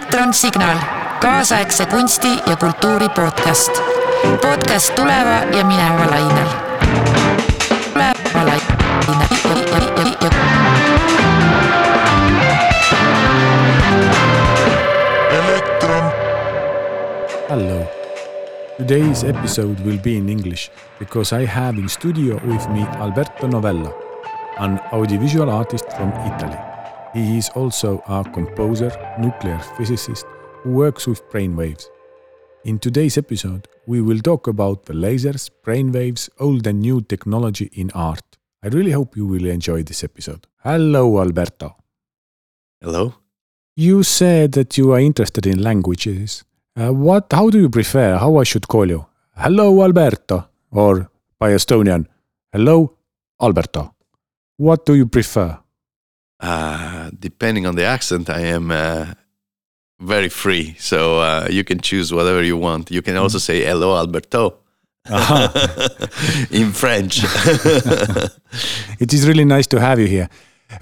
elektronsignaal, kaasaegse kunsti ja kultuuri podcast. podcast tuleva ja mineva lainel. tuleva lainel. Hello. Today's episode will be in English because I have in studio with me Alberto Novella, an audiovisual artist from Italy. He is also a composer, nuclear physicist who works with brainwaves. In today's episode, we will talk about the lasers, brainwaves, old and new technology in art. I really hope you will enjoy this episode. Hello, Alberto. Hello. You said that you are interested in languages. Uh, what? How do you prefer? How I should call you? Hello, Alberto, or by Estonian, hello, Alberto. What do you prefer? Uh, depending on the accent, I am uh, very free. So uh, you can choose whatever you want. You can also say hello, Alberto. in French. It is really nice to have you here.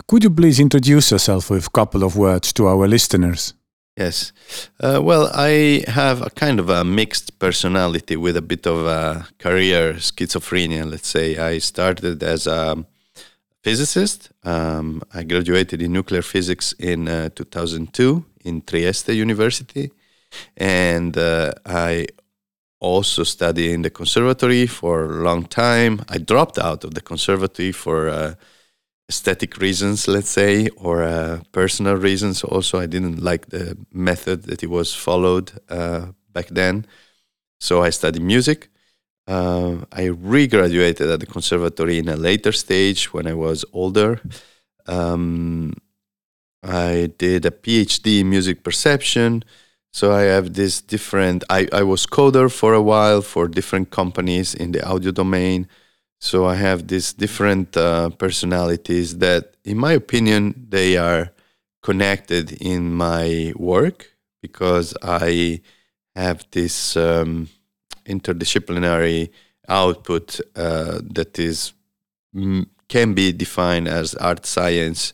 Could you please introduce yourself with a couple of words to our listeners? yes. Uh, well, I have a kind of a mixed personality with a bit of a career schizophrenia, let's say. I started as a physicist. Um, I graduated in nuclear physics in uh, 2002 in Trieste University. And uh, I also studied in the conservatory for a long time. I dropped out of the conservatory for uh, aesthetic reasons, let's say, or uh, personal reasons. Also, I didn't like the method that it was followed uh, back then. So I studied music. Uh, I regraduated at the conservatory in a later stage when I was older. Um, I did a PhD in music perception. So I have this different. I, I was coder for a while for different companies in the audio domain. So I have these different uh, personalities that, in my opinion, they are connected in my work because I have this um, interdisciplinary output uh, that is can be defined as art science.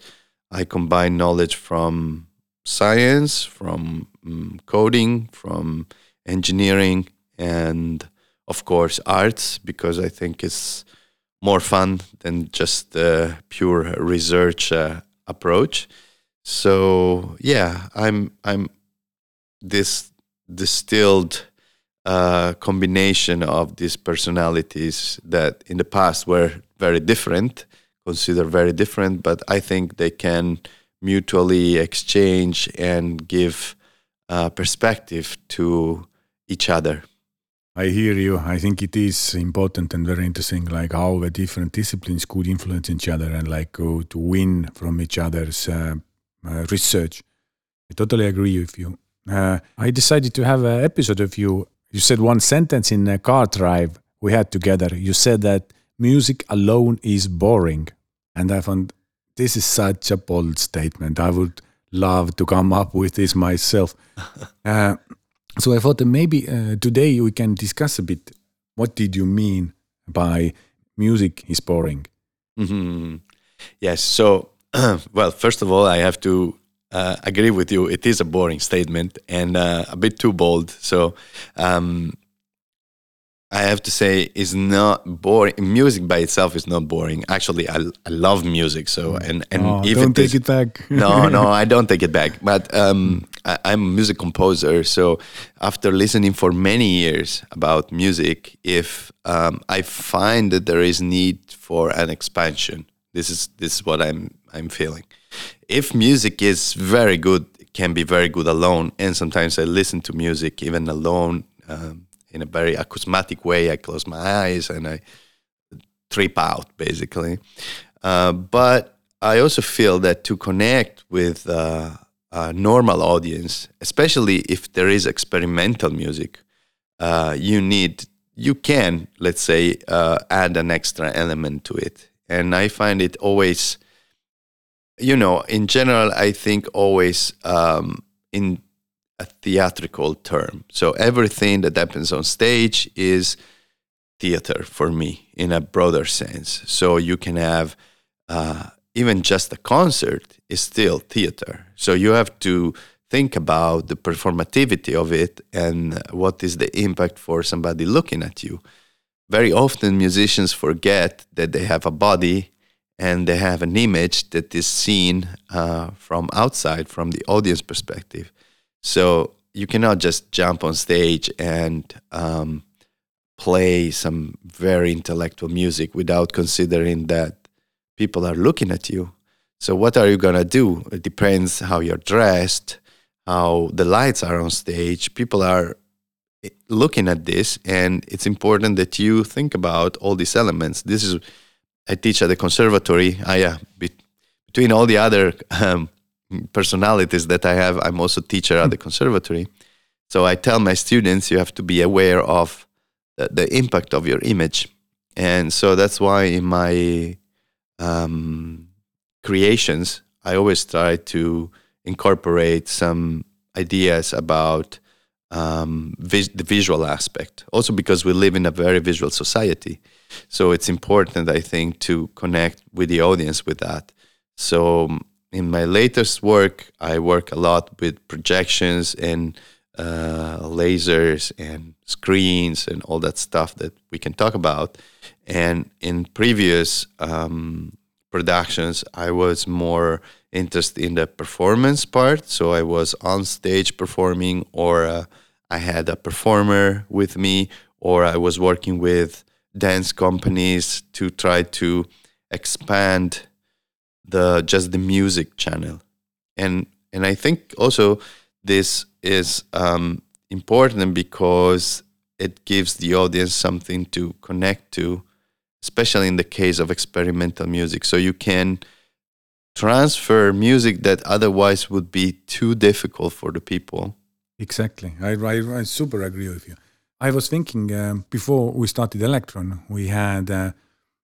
I combine knowledge from science, from mm, coding, from engineering, and of course arts because I think it's more fun than just a pure research uh, approach. So yeah, I'm I'm this distilled uh, combination of these personalities that in the past were very different, considered very different, but I think they can mutually exchange and give uh, perspective to each other. I hear you. I think it is important and very interesting, like how the different disciplines could influence each other and like to win from each other's uh, uh, research. I totally agree with you. Uh, I decided to have an episode of you. You said one sentence in a car drive we had together. You said that music alone is boring, and I found this is such a bold statement. I would love to come up with this myself. Uh, so I thought that maybe uh, today we can discuss a bit. What did you mean by music is boring? Mhm. Yes. So, well, first of all, I have to uh, agree with you. It is a boring statement and uh, a bit too bold. So, um, I have to say, is not boring. Music by itself is not boring. Actually, I, I love music. So, and and Oh, if don't take it back. no, no, I don't take it back. But um, I, I'm a music composer, so after listening for many years about music, if um, I find that there is need for an expansion, this is this is what I'm I'm feeling. If music is very good, can be very good alone, and sometimes I listen to music even alone um, in a very acousmatic way. I close my eyes and I trip out basically. Uh, but I also feel that to connect with uh, a normal audience, especially if there is experimental music, uh, you need you can let's say uh, add an extra element to it, and I find it always, you know, in general, I think always um, in a theatrical term. So everything that happens on stage is theater for me in a broader sense. So you can have uh, even just a concert is still theater. So you have to think about the performativity of it and what is the impact for somebody looking at you. Very often, musicians forget that they have a body and they have an image that is seen uh, from outside, from the audience perspective. So you cannot just jump on stage and um, play some very intellectual music without considering that people are looking at you. So what are you gonna do? It depends how you're dressed, how the lights are on stage. People are eh, looking at this, and it's important that you think about all these elements. This is I teach at the conservatory. I, uh, be, between all the other um, personalities that I have, I'm also teacher at the conservatory. So I tell my students you have to be aware of the, the impact of your image, and so that's why in my um, creations I always try to incorporate some ideas about um, vis- the visual aspect. Also because we live in a very visual society, so it's important, I think, to connect with the audience with that. So in my latest work, I work a lot with projections and uh, lasers and screens and all that stuff that we can talk about. And in previous um, productions, I was more interested in the performance part. So I was on stage performing, or uh, I had a performer with me, or I was working with dance companies to try to expand the just the music channel. And and i think also this is um, important because it gives the audience something to connect to especially in the case of experimental music. So you can transfer music that otherwise would be too difficult for the people exactly i, I, I super agree with you I was thinking um, before we started elektron, we had a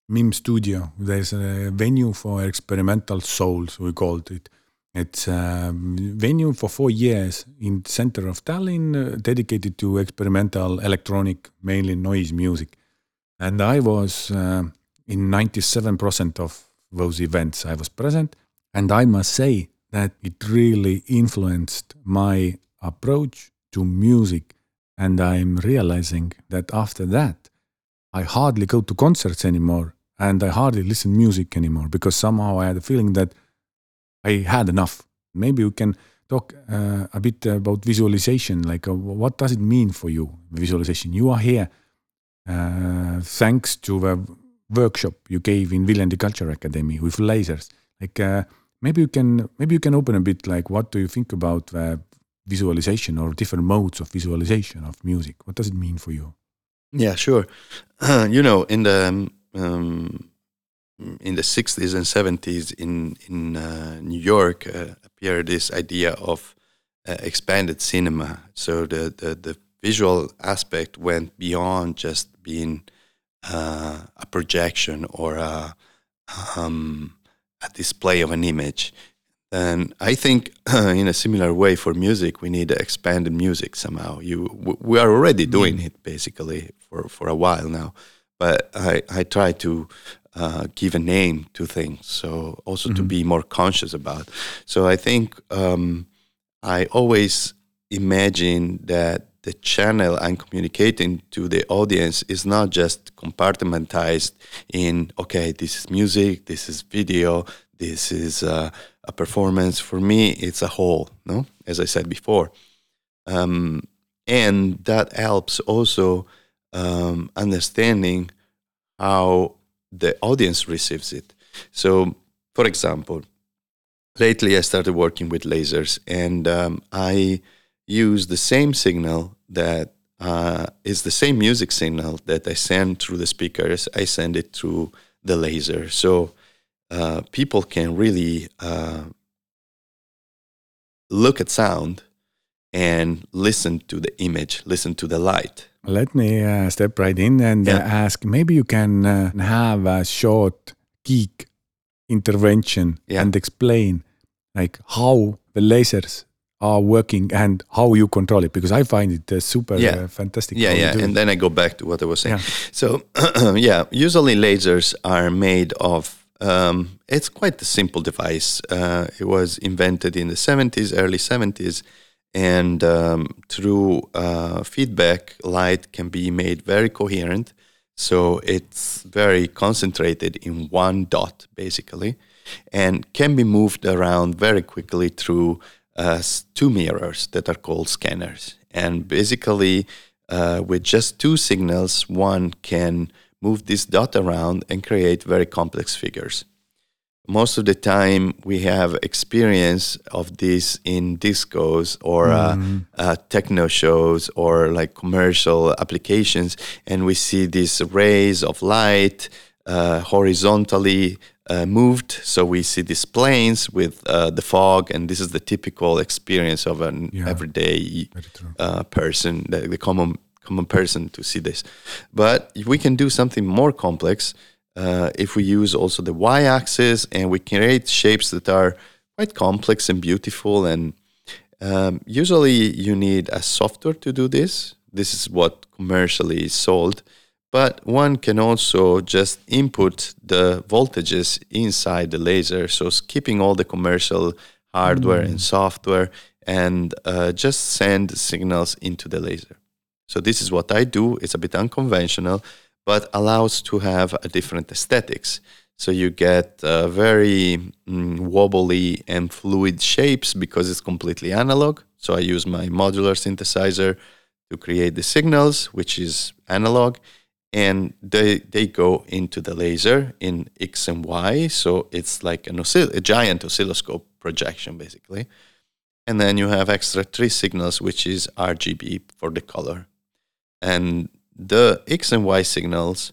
MIM studio. There's a venue for experimental souls, we called it. It's a venue for four years in the center of Tallinn, uh, dedicated to experimental electronic, mainly noise music. And I was uh, in 97% of those events I was present. And I must say that it really influenced my approach to music and I'm realizing that after that, I hardly go to concerts anymore and I hardly listen music anymore because somehow I had a feeling that I had enough. Maybe we can talk uh, a bit about visualization. Like, uh, what does it mean for you, visualization? You are here uh, thanks to the workshop you gave in Viljandi Culture Academy with lasers. Like, uh, maybe you can maybe you can open a bit. Like, what do you think about the visualization or different modes of visualization of music? What does it mean for you? Yeah, sure. Uh, you know, in the um, in the 60s and 70s in in uh, New York uh, appeared this idea of uh, expanded cinema. So the, the, the visual aspect went beyond just being uh, a projection or a, um, a display of an image. And I think in a similar way for music, we need expanded music somehow. You, we are already mm-hmm. doing it basically for, for a while now, but I, I try to uh, give a name to things. So also mm-hmm. to be more conscious about. So I think um, I always imagine that the channel I'm communicating to the audience is not just compartmentalized in okay, this is music, this is video, this is uh, a performance. For me, it's a whole. No, as I said before, um, and that helps also um, understanding how the audience receives it. So, for example, lately I started working with lasers, and um, I use the same signal that uh, is the same music signal that I send through the speakers. I send it through the laser. So uh, people can really uh, look at sound and listen to the image, listen to the light. Let me uh, step right in and uh, yeah. ask maybe you can uh, have a short geek intervention yeah. and explain like how the lasers are working and how you control it because I find it uh, super yeah. uh, fantastic. Yeah, yeah, and then I go back to what I was saying. Yeah. So, yeah, usually lasers are made of um, it's quite a simple device. Uh, it was invented in the 70s, early 70s, and um, through uh, feedback, light can be made very coherent. So it's very concentrated in one dot, basically, and can be moved around very quickly through uh, two mirrors that are called scanners. And basically, uh, with just two signals, one can move this dot around and create very complex figures. Most of the time, we have experience of this in discos or mm. uh, uh, techno shows or like commercial applications, and we see these rays of light uh, horizontally uh, moved. So we see these planes with uh, the fog, and this is the typical experience of an yeah, everyday uh, person, the, the, common common person to see this. But if we can do something more complex, uh, if we use also the y-axis and we create shapes that are quite complex and beautiful, and um, usually you need a software to do this. This is what commercially is sold but one can also just input the voltages inside the laser so skipping all the commercial hardware mm. and software and uh, just send signals into the laser so this is what i do. It's a bit unconventional but allows to have a different aesthetics. So you get uh, very mm, wobbly and fluid shapes because it's completely analog. So i use my modular synthesizer to create the signals which is analog and they they go into the laser in x and y. So it's like an oscill- a giant oscilloscope projection basically. And then you have extra three signals which is rgb for the color and the x and y signals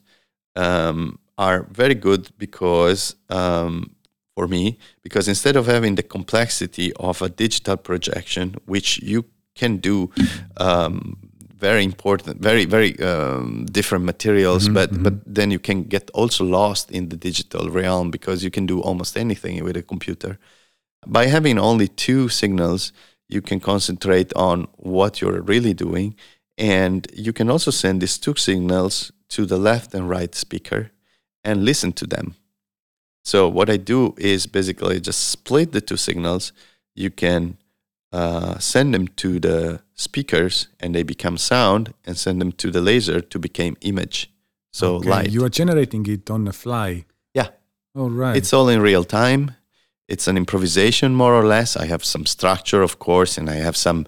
um, are very good because um, for me because instead of having the complexity of a digital projection which you can do um, very important, very very um, different materials. Mm-hmm, but mm-hmm. but then you can get also lost in the digital realm because you can do almost anything with a computer. By having only two signals, you can concentrate on what you're really doing, and you can also send these two signals to the left and right speaker and listen to them. So what I do is basically just split the two signals. You can uh, send them to the speakers and they become sound and send them to the laser to become image so okay. light you are generating it on the fly yeah all right it's all in real time it's an improvisation more or less i have some structure of course and i have some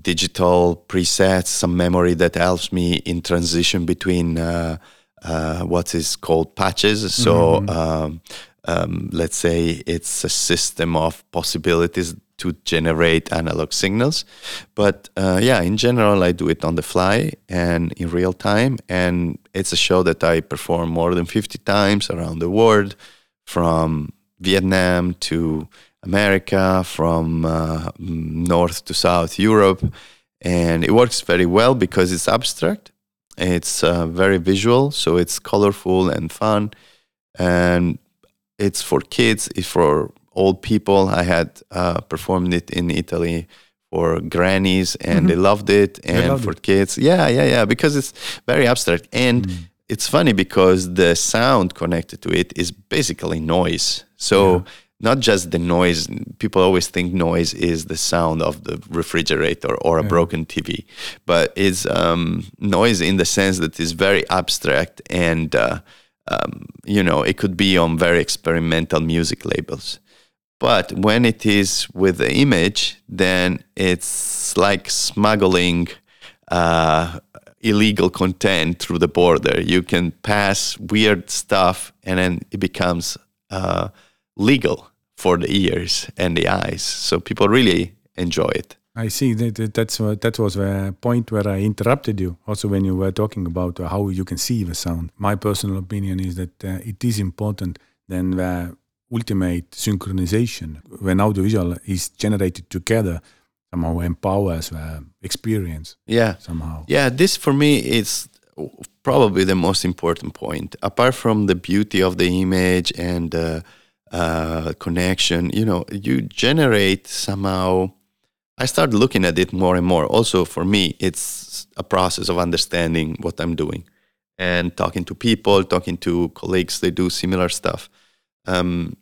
digital presets some memory that helps me in transition between uh, uh, what is called patches so mm-hmm. um, um, let's say it's a system of possibilities to generate analog signals. But uh, yeah, in general, I do it on the fly and in real time. And it's a show that I perform more than 50 times around the world, from Vietnam to America, from uh, North to South Europe. And it works very well because it's abstract, it's uh, very visual, so it's colorful and fun. And it's for kids, it's for old people. I had uh, performed it in Italy for grannies, and mm-hmm. they loved it, and loved for it. kids. Yeah, yeah, yeah, because it's very abstract and. Mm. It's funny because the sound connected to it is basically noise. So yeah not just the noise. People always think noise is the sound of the refrigerator or a yeah. broken TV, but it's um, noise in the sense that it's very abstract and uh, um, you know it could be on very experimental music labels. But when it is with the image, then it's like smuggling uh, illegal content through the border. You can pass weird stuff, and then it becomes uh, legal for the ears and the eyes. So people really enjoy it. I see. That, that's uh, that was a point where I interrupted you. Also, when you were talking about how you can see the sound. My personal opinion is that uh, it is important then the ultimate synchronization when audiovisual is generated together somehow empowers the experience yeah somehow yeah this for me is probably the most important point apart from the beauty of the image and uh, uh, connection you know you generate somehow i started looking at it more and more. Also for me it's a process of understanding what i'm doing and talking to people talking to colleagues they do similar stuff. Um,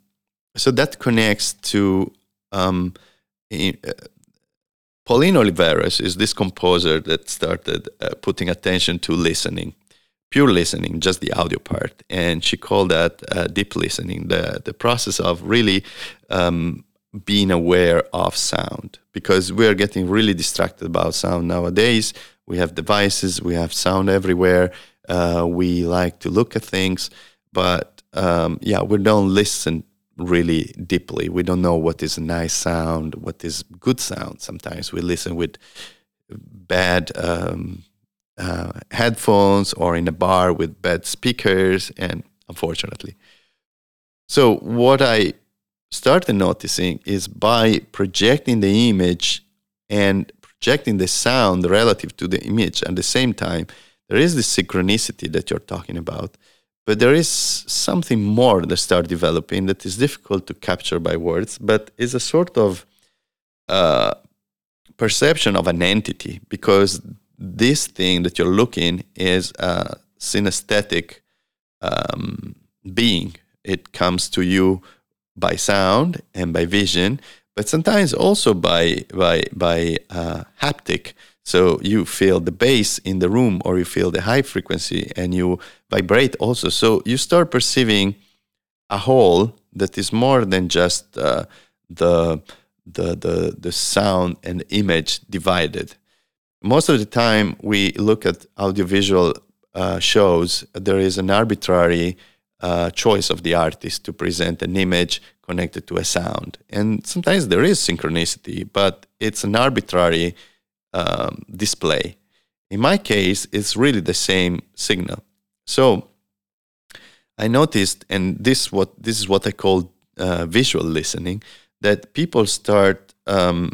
so that connects to um, in, uh, Pauline Oliveros is this composer that started uh, putting attention to listening, pure listening, just the audio part, and she called that uh, deep listening, the the process of really um, being aware of sound, because we are getting really distracted about sound nowadays. We have devices, we have sound everywhere. Uh, we like to look at things, but um, yeah, we don't listen really deeply. We don't know what is a nice sound, what is good sound. Sometimes we listen with bad um, uh, headphones or in a bar with bad speakers, and unfortunately. So, what I started noticing is by projecting the image and projecting the sound relative to the image at the same time, there is this synchronicity that you're talking about but there is something more that start developing that is difficult to capture by words, but is a sort of uh, perception of an entity because this thing that you're looking is a synesthetic um, being. It comes to you by sound and by vision, but sometimes also by by by uh, haptic. So you feel the bass in the room or you feel the high frequency and you vibrate also. So you start perceiving a whole that is more than just uh, the, the, the, the sound and image divided. Most of the time, we look at audiovisual uh, shows, there is an arbitrary uh, choice of the artist to present an image connected to a sound. And sometimes there is synchronicity, but it's an arbitrary um, display. In my case, it's really the same signal. So I noticed, and this what this is what I call uh, visual listening, that people start um,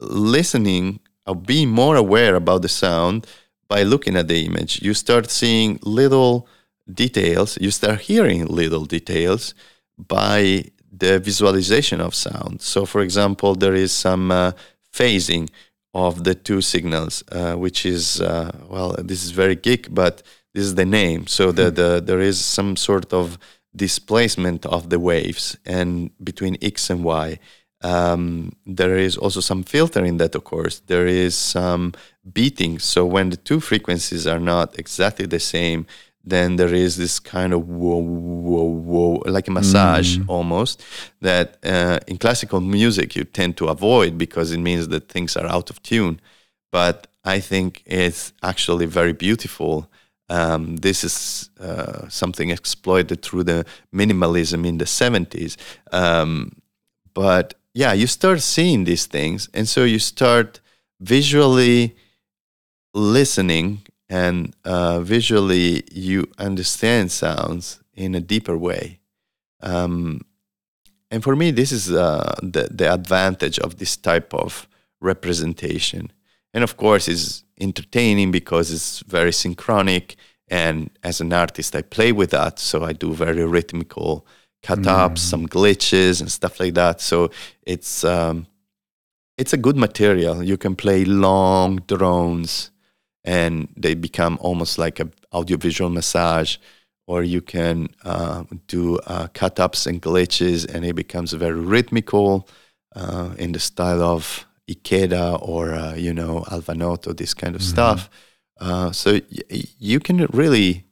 listening or being more aware about the sound by looking at the image. You start seeing little details. You start hearing little details by the visualization of sound. So, for example, there is some uh, phasing of the two signals, uh, which is uh, well, this is very geek, but this is the name. So the, hmm. the there is some sort of displacement of the waves, and between x and y, um, there is also some filtering that occurs. There is some beating. So when the two frequencies are not exactly the same, then there is this kind of whoa, whoa, whoa, like a massage mm. almost, that uh, in classical music you tend to avoid because it means that things are out of tune. But I think it's actually very beautiful. Um, this is uh, something exploited through the minimalism in the 70s. Um, but yeah, you start seeing these things, and so you start visually listening and uh, visually you understand sounds in a deeper way. Um, and for me, this is uh, the, the advantage of this type of representation. And of course, it's entertaining because it's very synchronic. And as an artist, I play with that. So I do very rhythmical cut ups, mm. some glitches, and stuff like that. So it's, um, it's a good material. You can play long drones and they become almost like a audiovisual massage or you can uh, do uh, cut ups and glitches and it becomes very rhythmical uh, in the style of Ikeda or uh, you know Alva Noto, this kind of mm-hmm. stuff. Uh, so y- you can really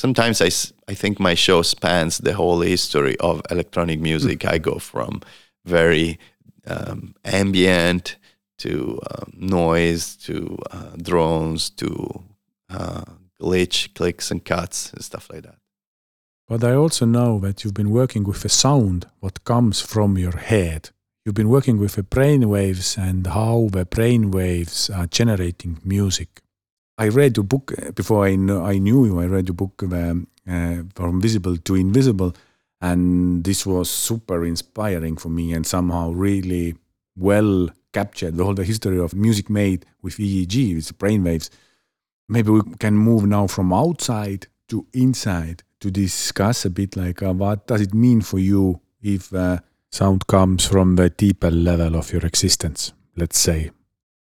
sometimes I, I think my show spans the whole history of electronic music. Mm-hmm. I go from very um, ambient to uh, noise, to uh, drones, to uh, glitch, clicks and cuts and stuff like that. But I also know that you've been working with a sound what comes from your head. You've been working with the brain waves and how the brain waves are generating music. I read your book uh, before I, know, I knew you. I read your book um, uh, From Visible to Invisible, and this was super inspiring for me and somehow really well captured the whole the history of music made with EEG, with brainwaves. Maybe we can move now from outside to inside to discuss a bit like uh, what does it mean for you if uh, sound comes from the deeper level of your existence, let's say.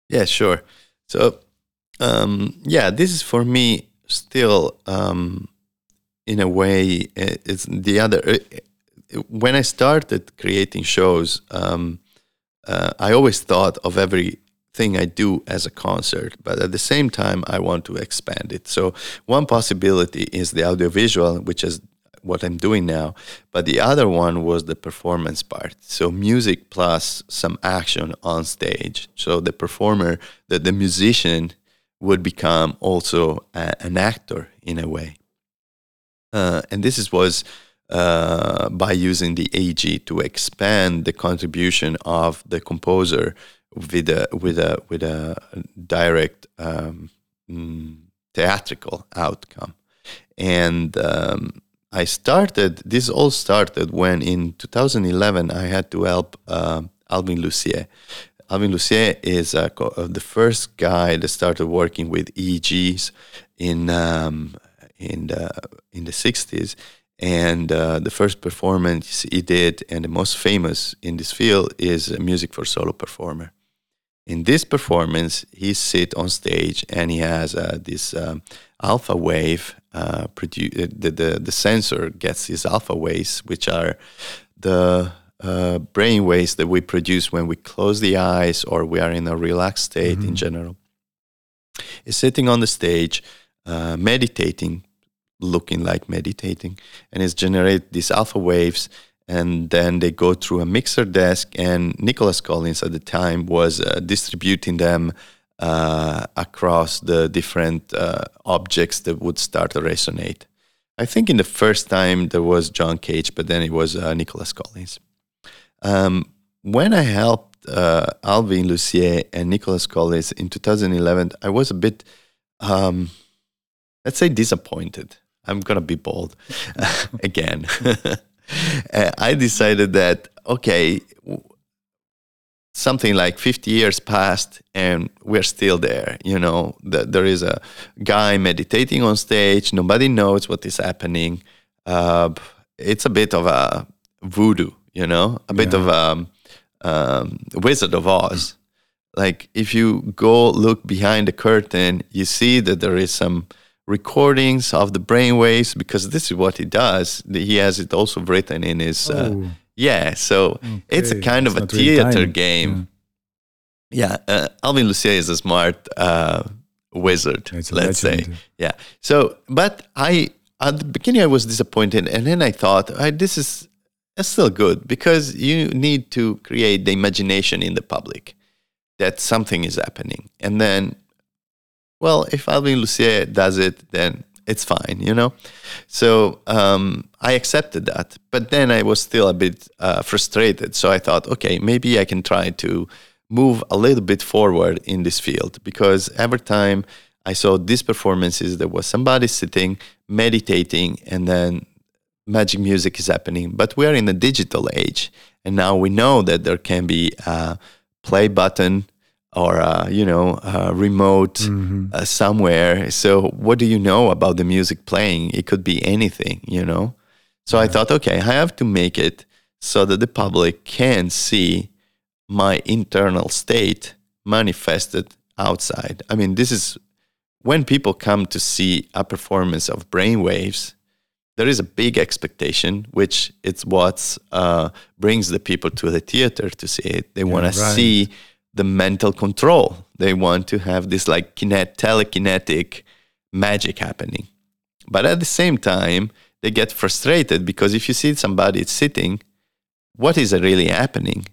Yeah, sure. So, um, yeah, this is for me still, um, in a way, it's the other. when I started creating shows, um, uh, I always thought of everything I do as a concert, but at the same time, I want to expand it. So one possibility is the audiovisual, which is what I'm doing now, but the other one was the performance part. So music plus some action on stage. So the performer, the, the musician would become also a, an actor in a way. Uh, and this is, was uh, by using the AG to expand the contribution of the composer with a with a with a direct um, mm, theatrical outcome. And um, I started. This all started when in 2011 I had to help uh, Alvin Lucier. Alvin Lucier is uh, the first guy that started working with EEGs in um, in the in the 60s and uh, the first performance he did, and the most famous in this field, is music for solo performer. In this performance, he sit on stage and he has uh, this um, alpha wave. Uh, produ- uh, the, the, the sensor gets these alpha waves, which are the uh, brain waves that we produce when we close the eyes or we are in a relaxed state mm-hmm. in general. He's sitting on the stage, uh, meditating, looking like meditating and it's generate these alpha waves and then they go through a mixer desk and nicolas collins at the time was uh, distributing them uh, across the different uh, objects that would start to resonate i think in the first time there was john cage but then it was uh, nicolas collins um, when i helped uh, alvin lucier and nicolas Collins in 2011 i was a bit um, let's say disappointed I'm gonna be bold again. I decided that okay, something like 50 years passed and we're still there. You know, that there is a guy meditating on stage. Nobody knows what is happening. Uh, it's a bit of a voodoo, you know, a bit yeah. of a um, um, Wizard of Oz. Like if you go look behind the curtain, you see that there is some recordings of the brain waves because this is what he does. He has it also written in his. Uh, oh. yeah, so okay. it's a kind of a theater game. Yeah, yeah uh, Alvin Lucier is a smart uh, wizard, let's legend. say. Yeah. So, but I at the beginning I was disappointed, and then I thought, this is it's still good because you need to create the imagination in the public that something is happening, and then well, if Alvin Lucier does it, then it's fine, you know? So um, I accepted that. But then I was still a bit uh, frustrated. So I thought, okay, maybe I can try to move a little bit forward in this field because every time I saw these performances, there was somebody sitting, meditating, and then magic music is happening. But we are in a digital age. And now we know that there can be a play button or uh, you know uh, remote mm-hmm. uh, somewhere so what do you know about the music playing it could be anything you know so yeah. i thought okay i have to make it so that the public can see my internal state manifested outside i mean this is when people come to see a performance of brainwaves there is a big expectation which it's what uh, brings the people to the theater to see it they yeah, want to see the mental control. They want to have this like kinet- telekinetic magic happening. But at the same time, they get frustrated because if you see somebody sitting, what is really happening?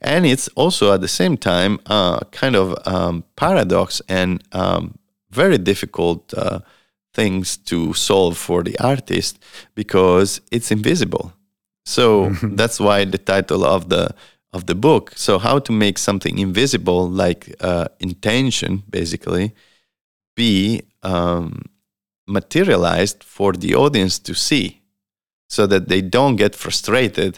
And it's also at the same time uh, kind of um, paradox and um, very difficult uh, things to solve for the artist because it's invisible. So that's why the title of the of the book. So how to make something invisible, like uh, intention, basically, be um, materialized for the audience to see, so that they don't get frustrated.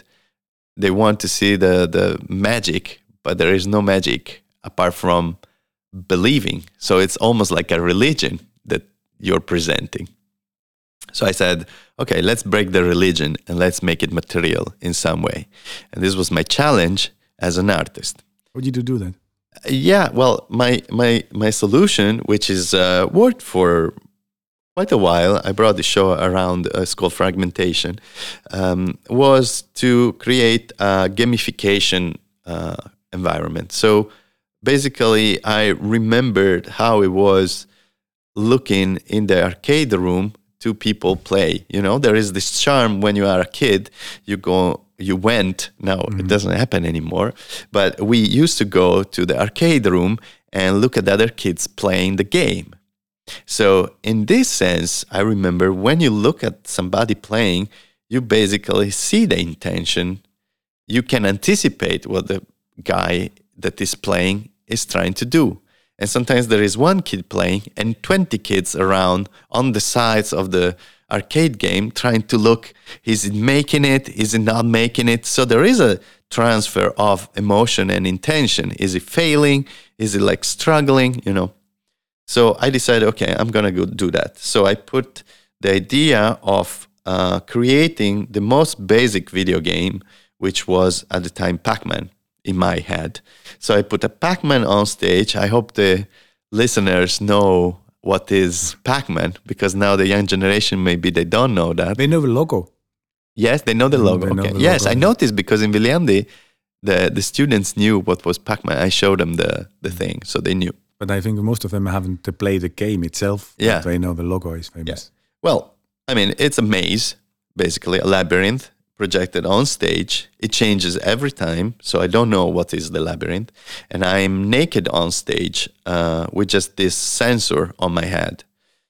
They want to see the the magic, but there is no magic apart from believing. So it's almost like a religion you're presenting. So I said, okay, let's break the religion and let's make it material in some way. And this was my challenge as an artist. How did you do that? Yeah, well, my my my solution, which is uh, worked for quite a while, I brought the show around. Uh, it's called Fragmentation. Um, was to create a gamification uh, environment. So basically, I remembered how it was looking in the arcade room two people play. You know, there is this charm when you are a kid. You go you went now mm-hmm. it doesn't happen anymore but we used to go to the arcade room and look at the other kids playing the game so in this sense i remember when you look at somebody playing you basically see the intention you can anticipate what the guy that is playing is trying to do and sometimes there is one kid playing and 20 kids around on the sides of the arcade game trying to look is it making it? Is it not making it? So there is a transfer of emotion and intention. Is it failing? Is it like struggling you know? So i decided okay i'm gonna go do that. So i put the idea of uh, creating the most basic video game which was at the time pac-man in my head so i put a pac-man on stage i hope the listeners know what is Pac-Man because now the young generation maybe they don't know that. They know the logo. Yes, they know the logo. Know okay. The yes, logo. I noticed because in Viljandi, the the students knew what was Pac-Man. I showed them the the mm. thing, so they knew. But I think most of them haven't played the game itself. Yeah, they know the logo is famous. Yeah. Well, I mean, it's a maze, basically a labyrinth, projected on stage. It changes every time, so I don't know what is the labyrinth. And I'm naked on stage uh, with just this sensor on my head.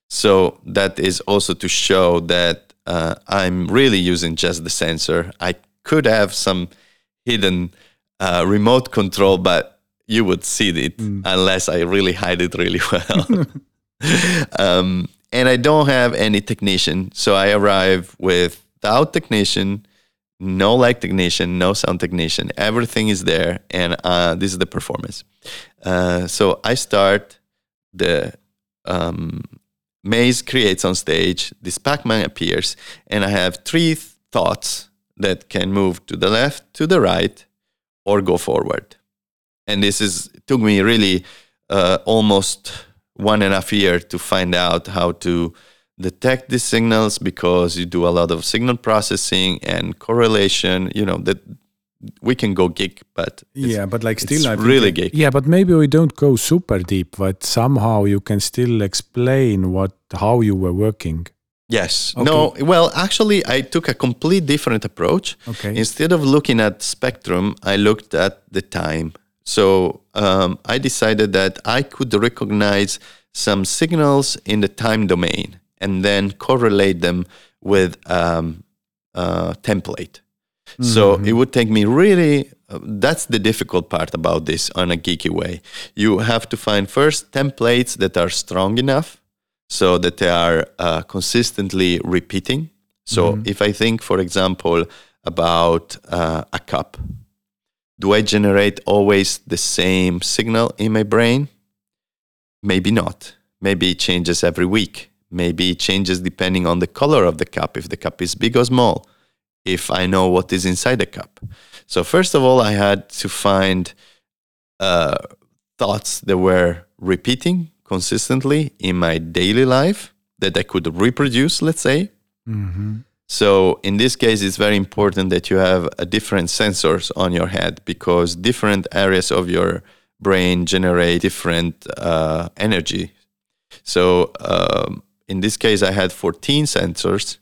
So that is also to show that uh, I'm really using just the sensor. I could have some hidden uh, remote control, but you would see it mm. unless I really hide it really well. um, and I don't have any technician, so I arrive without technician no light technician, no sound technician. Everything is there, and uh, this is the performance. Uh, so I start the um, maze creates on stage. This Pac-Man appears, and I have three th- thoughts that can move to the left, to the right, or go forward. And this is took me really uh, almost one and a half year to find out how to detect these signals because you do a lot of signal processing and correlation you know that we can go geek but yeah but like still I really geek. Yeah but maybe we don't go super deep but somehow you can still explain what how you were working. Yes. Okay. no well actually i took a complete different approach. Okay. Instead of looking at spectrum i looked at the time. So um, i decided that i could recognize some signals in the time domain and then correlate them with um, a template. Mm-hmm. So it would take me really, uh, that's the difficult part about this on a geeky way. You have to find first templates that are strong enough so that they are uh, consistently repeating. So mm-hmm. if I think, for example, about uh, a cup, do I generate always the same signal in my brain? Maybe not. Maybe it changes every week. Maybe it changes depending on the color of the cup, if the cup is big or small, if I know what is inside the cup. So, first of all, I had to find uh, thoughts that were repeating consistently in my daily life that I could reproduce, let's say. Mm-hmm. So, in this case, it's very important that you have a different sensors on your head because different areas of your brain generate different uh, energy. So, um, in this case, I had 14 sensors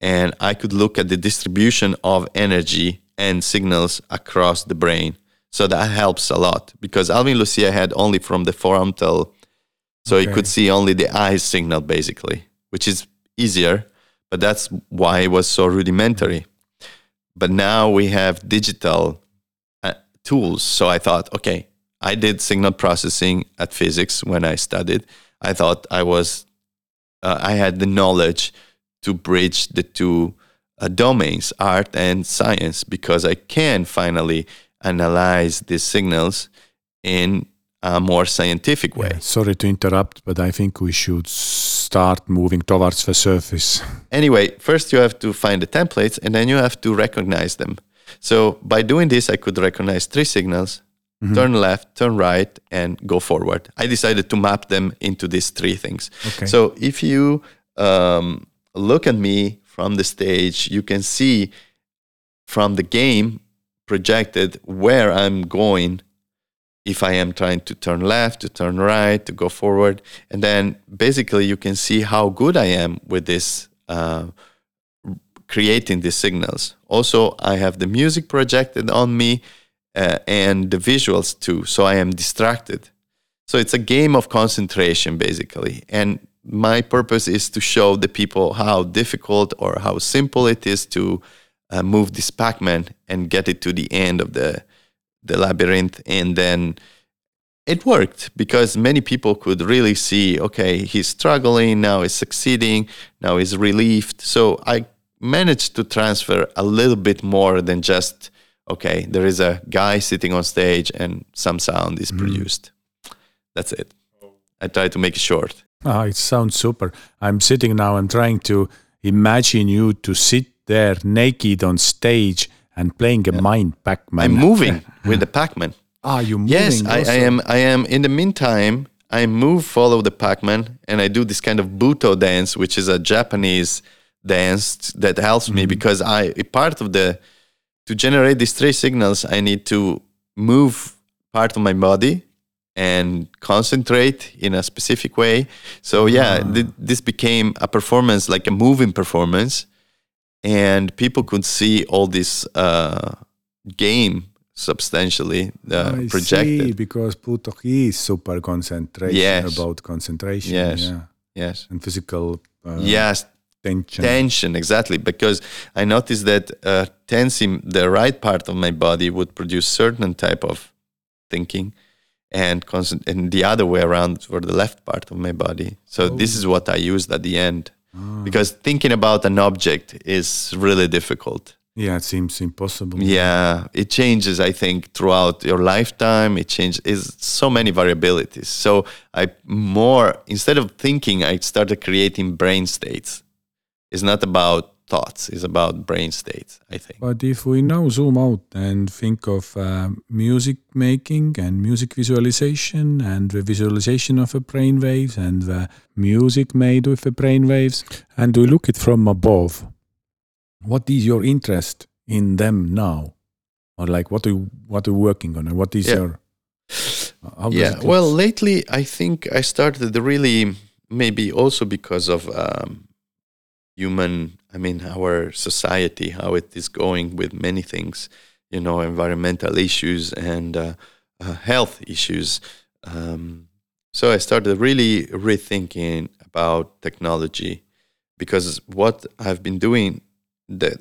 and I could look at the distribution of energy and signals across the brain. So that helps a lot because Alvin Lucier had only from the frontal, so okay. he could see only the eyes signal basically, which is easier, but that's why it was so rudimentary. But now we have digital uh, tools. So I thought, okay, I did signal processing at physics when I studied. I thought I was uh, I had the knowledge to bridge the two uh, domains, art and science, because I can finally analyze these signals in a more scientific way. Yeah, sorry to interrupt, but I think we should start moving towards the surface. Anyway, first you have to find the templates and then you have to recognize them. So by doing this, I could recognize three signals Mm-hmm. turn left, turn right, and go forward. I decided to map them into these three things. Okay. So if you um, look at me from the stage, you can see from the game projected where I'm going if I am trying to turn left, to turn right, to go forward. And then basically you can see how good I am with this, uh, creating these signals. Also, I have the music projected on me uh, and the visuals too. So I am distracted. So it's a game of concentration basically. And my purpose is to show the people how difficult or how simple it is to uh, move this Pac-Man and get it to the end of the the labyrinth and then it worked because many people could really see okay he's struggling now he's succeeding now he's relieved so i managed to transfer a little bit more than just okay there is a guy sitting on stage and some sound is mm. produced that's it i try to make it short ah, it sounds super i'm sitting now i'm trying to imagine you to sit there naked on stage and playing a yeah. mind Pac-Man. I'm moving with the Pac-Man. Ah, you moving? Yes, I, I, am. I am. In the meantime, I move, follow the Pac-Man, and I do this kind of Butoh dance, which is a Japanese dance that helps mm-hmm. me because I part of the to generate these three signals, I need to move part of my body and concentrate in a specific way. So yeah, ah. th- this became a performance, like a moving performance and people could see all this uh, game substantially uh, I projected. See, because Butoh is super concentration yes. about concentration. Yes. Yeah. Yes. And physical. Uh, yes. Tension. Tension, exactly. Because I noticed that uh, tensing the right part of my body would produce certain type of thinking, and constant, and the other way around for the left part of my body. So oh. this is what I used at the end Ah. because thinking about an object is really difficult. Yeah, it seems impossible. Yeah, it changes. I think throughout your lifetime, it changes. Is so many variabilities. So I more instead of thinking, I started creating brain states. It's not about thoughts is about brain states, I think. But if we now zoom out and think of uh, music making and music visualization and the visualization of the brain waves and the music made with the brain waves, and we look it from above, what is your interest in them now? Or like what are you, what are you working on and what is yeah. your yeah well lately i think i started really maybe also because of um, human i mean our society how it is going with many things you know environmental issues and uh, uh, health issues. Um, so i started really rethinking about technology because what i've been doing that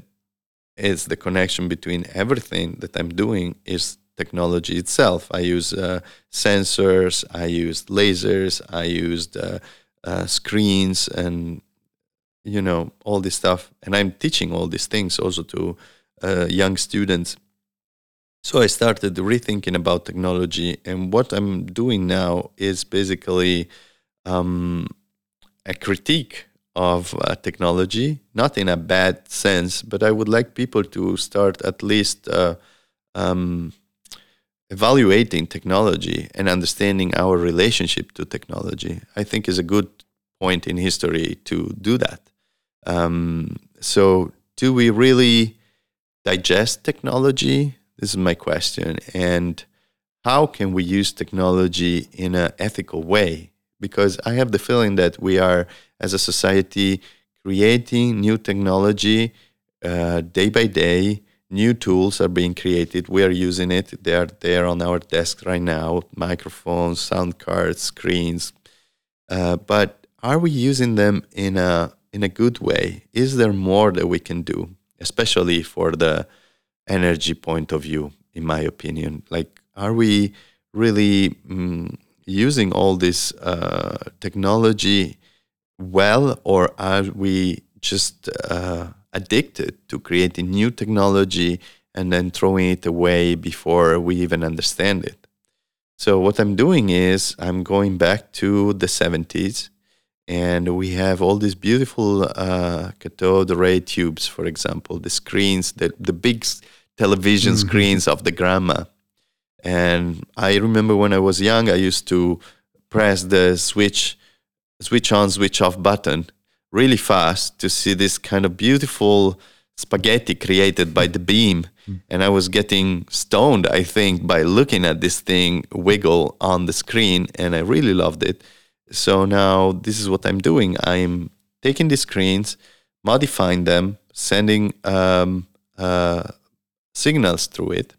is the connection between everything that i'm doing is technology itself. I use uh, sensors i used lasers i used uh, uh, screens and you know all this stuff. And i'm teaching all these things also to uh, young students. So i started rethinking about technology. And what i'm doing now is basically um, a critique of uh, technology. Not in a bad sense but i would like people to start at least uh, um, evaluating technology and understanding our relationship to technology. I think is a good point in history to do that um, so, do we really digest technology? This is my question. And how can we use technology in an ethical way? Because I have the feeling that we are, as a society, creating new technology uh, day by day. New tools are being created. We are using it. They are there on our desk right now microphones, sound cards, screens. Uh, but are we using them in a in a good way? Is there more that we can do, especially for the energy point of view, in my opinion? Like, are we really mm, using all this uh, technology well, or are we just uh, addicted to creating new technology and then throwing it away before we even understand it? So, what I'm doing is I'm going back to the 70s and we have all these beautiful uh, cathode ray tubes, for example, the screens, the, the big television mm-hmm. screens of the grandma. And I remember when I was young, I used to press the switch, switch on, switch off button really fast to see this kind of beautiful spaghetti created by the beam. And I was getting stoned, I think, by looking at this thing wiggle on the screen. And I really loved it. So now this is what I'm doing. I'm taking the screens, modifying them, sending um, uh, signals through it,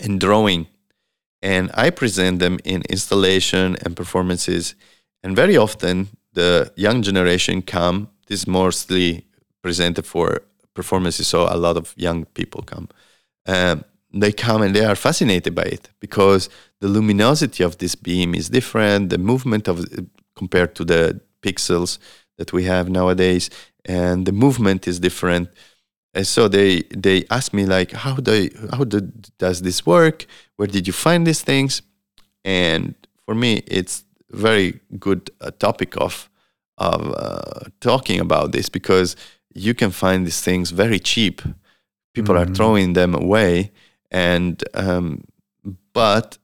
and drawing. And I present them in installation and performances. And very often, the young generation come. This is mostly presented for performances, so a lot of young people come. Um, they come and they are fascinated by it because the luminosity of this beam is different. The movement of compared to the pixels that we have nowadays, and the movement is different. And so they they ask me like, how do how do, does this work? Where did you find these things? And for me, it's very good uh, topic of of uh, talking about this because you can find these things very cheap. People mm-hmm. are throwing them away, and um, but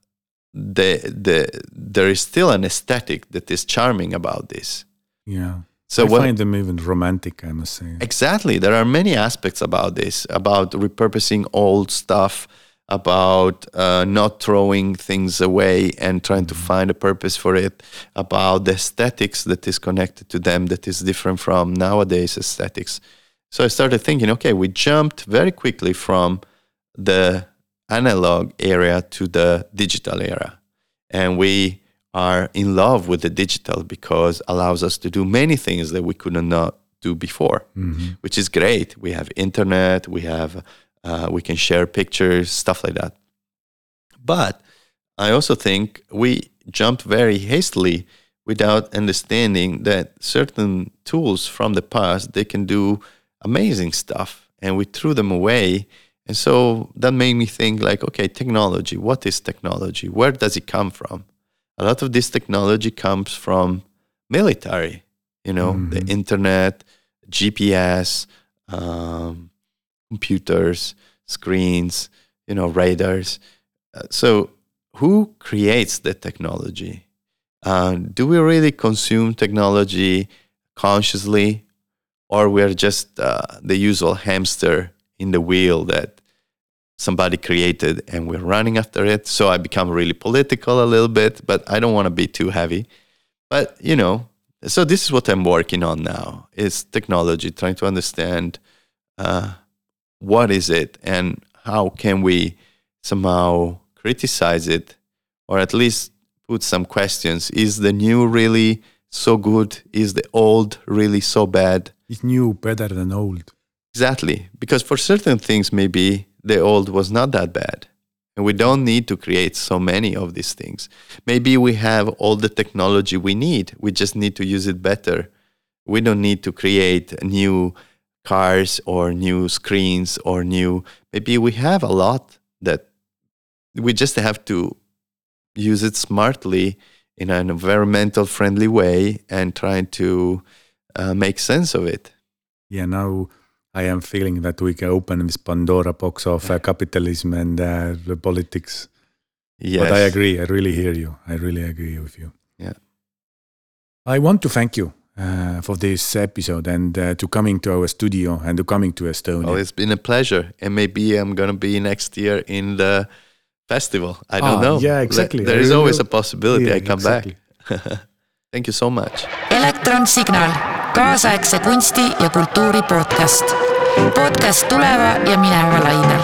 the the there is still an aesthetic that is charming about this. Yeah. So I what, find them even romantic, I must say. Exactly. There are many aspects about this, about repurposing old stuff, about uh, not throwing things away and trying to find a purpose for it, about the aesthetics that is connected to them that is different from nowadays aesthetics. So I started thinking, okay, we jumped very quickly from the analog era to the digital era. And we are in love with the digital because allows us to do many things that we could not do before, mm-hmm. which is great. We have internet, we have uh, we can share pictures, stuff like that. But I also think we jumped very hastily without understanding that certain tools from the past they can do amazing stuff, and we threw them away. And so that made me think like, okay, technology. What is technology? Where does it come from? A lot of this technology comes from military. You know, mm-hmm. the internet, GPS. Um, computers, screens, you know, radars. Uh, so, who creates the technology? Uh, do we really consume technology consciously, or we're just uh, the usual hamster in the wheel that somebody created and we're running after it? So I become really political a little bit, but I don't want to be too heavy. But you know, so this is what I'm working on now: is technology, trying to understand uh, what is it and how can we somehow criticize it or at least put some questions is the new really so good is the old really so bad is new better than old exactly because for certain things maybe the old was not that bad. And we don't need to create so many of these things. Maybe we have all the technology we need. We just need to use it better. We don't need to create new cars or new screens or new maybe we have a lot that we just have to use it smartly in an environmental friendly way and trying to uh, make sense of it. Yeah now i am feeling that we can open this pandora box of uh, capitalism and uh, the politics yes. but i agree i really hear you i really agree with you yeah i want to thank you uh, for this episode and uh, to coming to our studio and to coming to Estonia. Oh, it's been a pleasure, and maybe I'm gonna be next year in the festival. I don't ah, know. Yeah, exactly. There is always a possibility yeah, I come exactly. back. Thank you so much. elektronsignaal, kaasaegse kunsti ja kultuuri podcast. podcast tuleva ja mineva lainel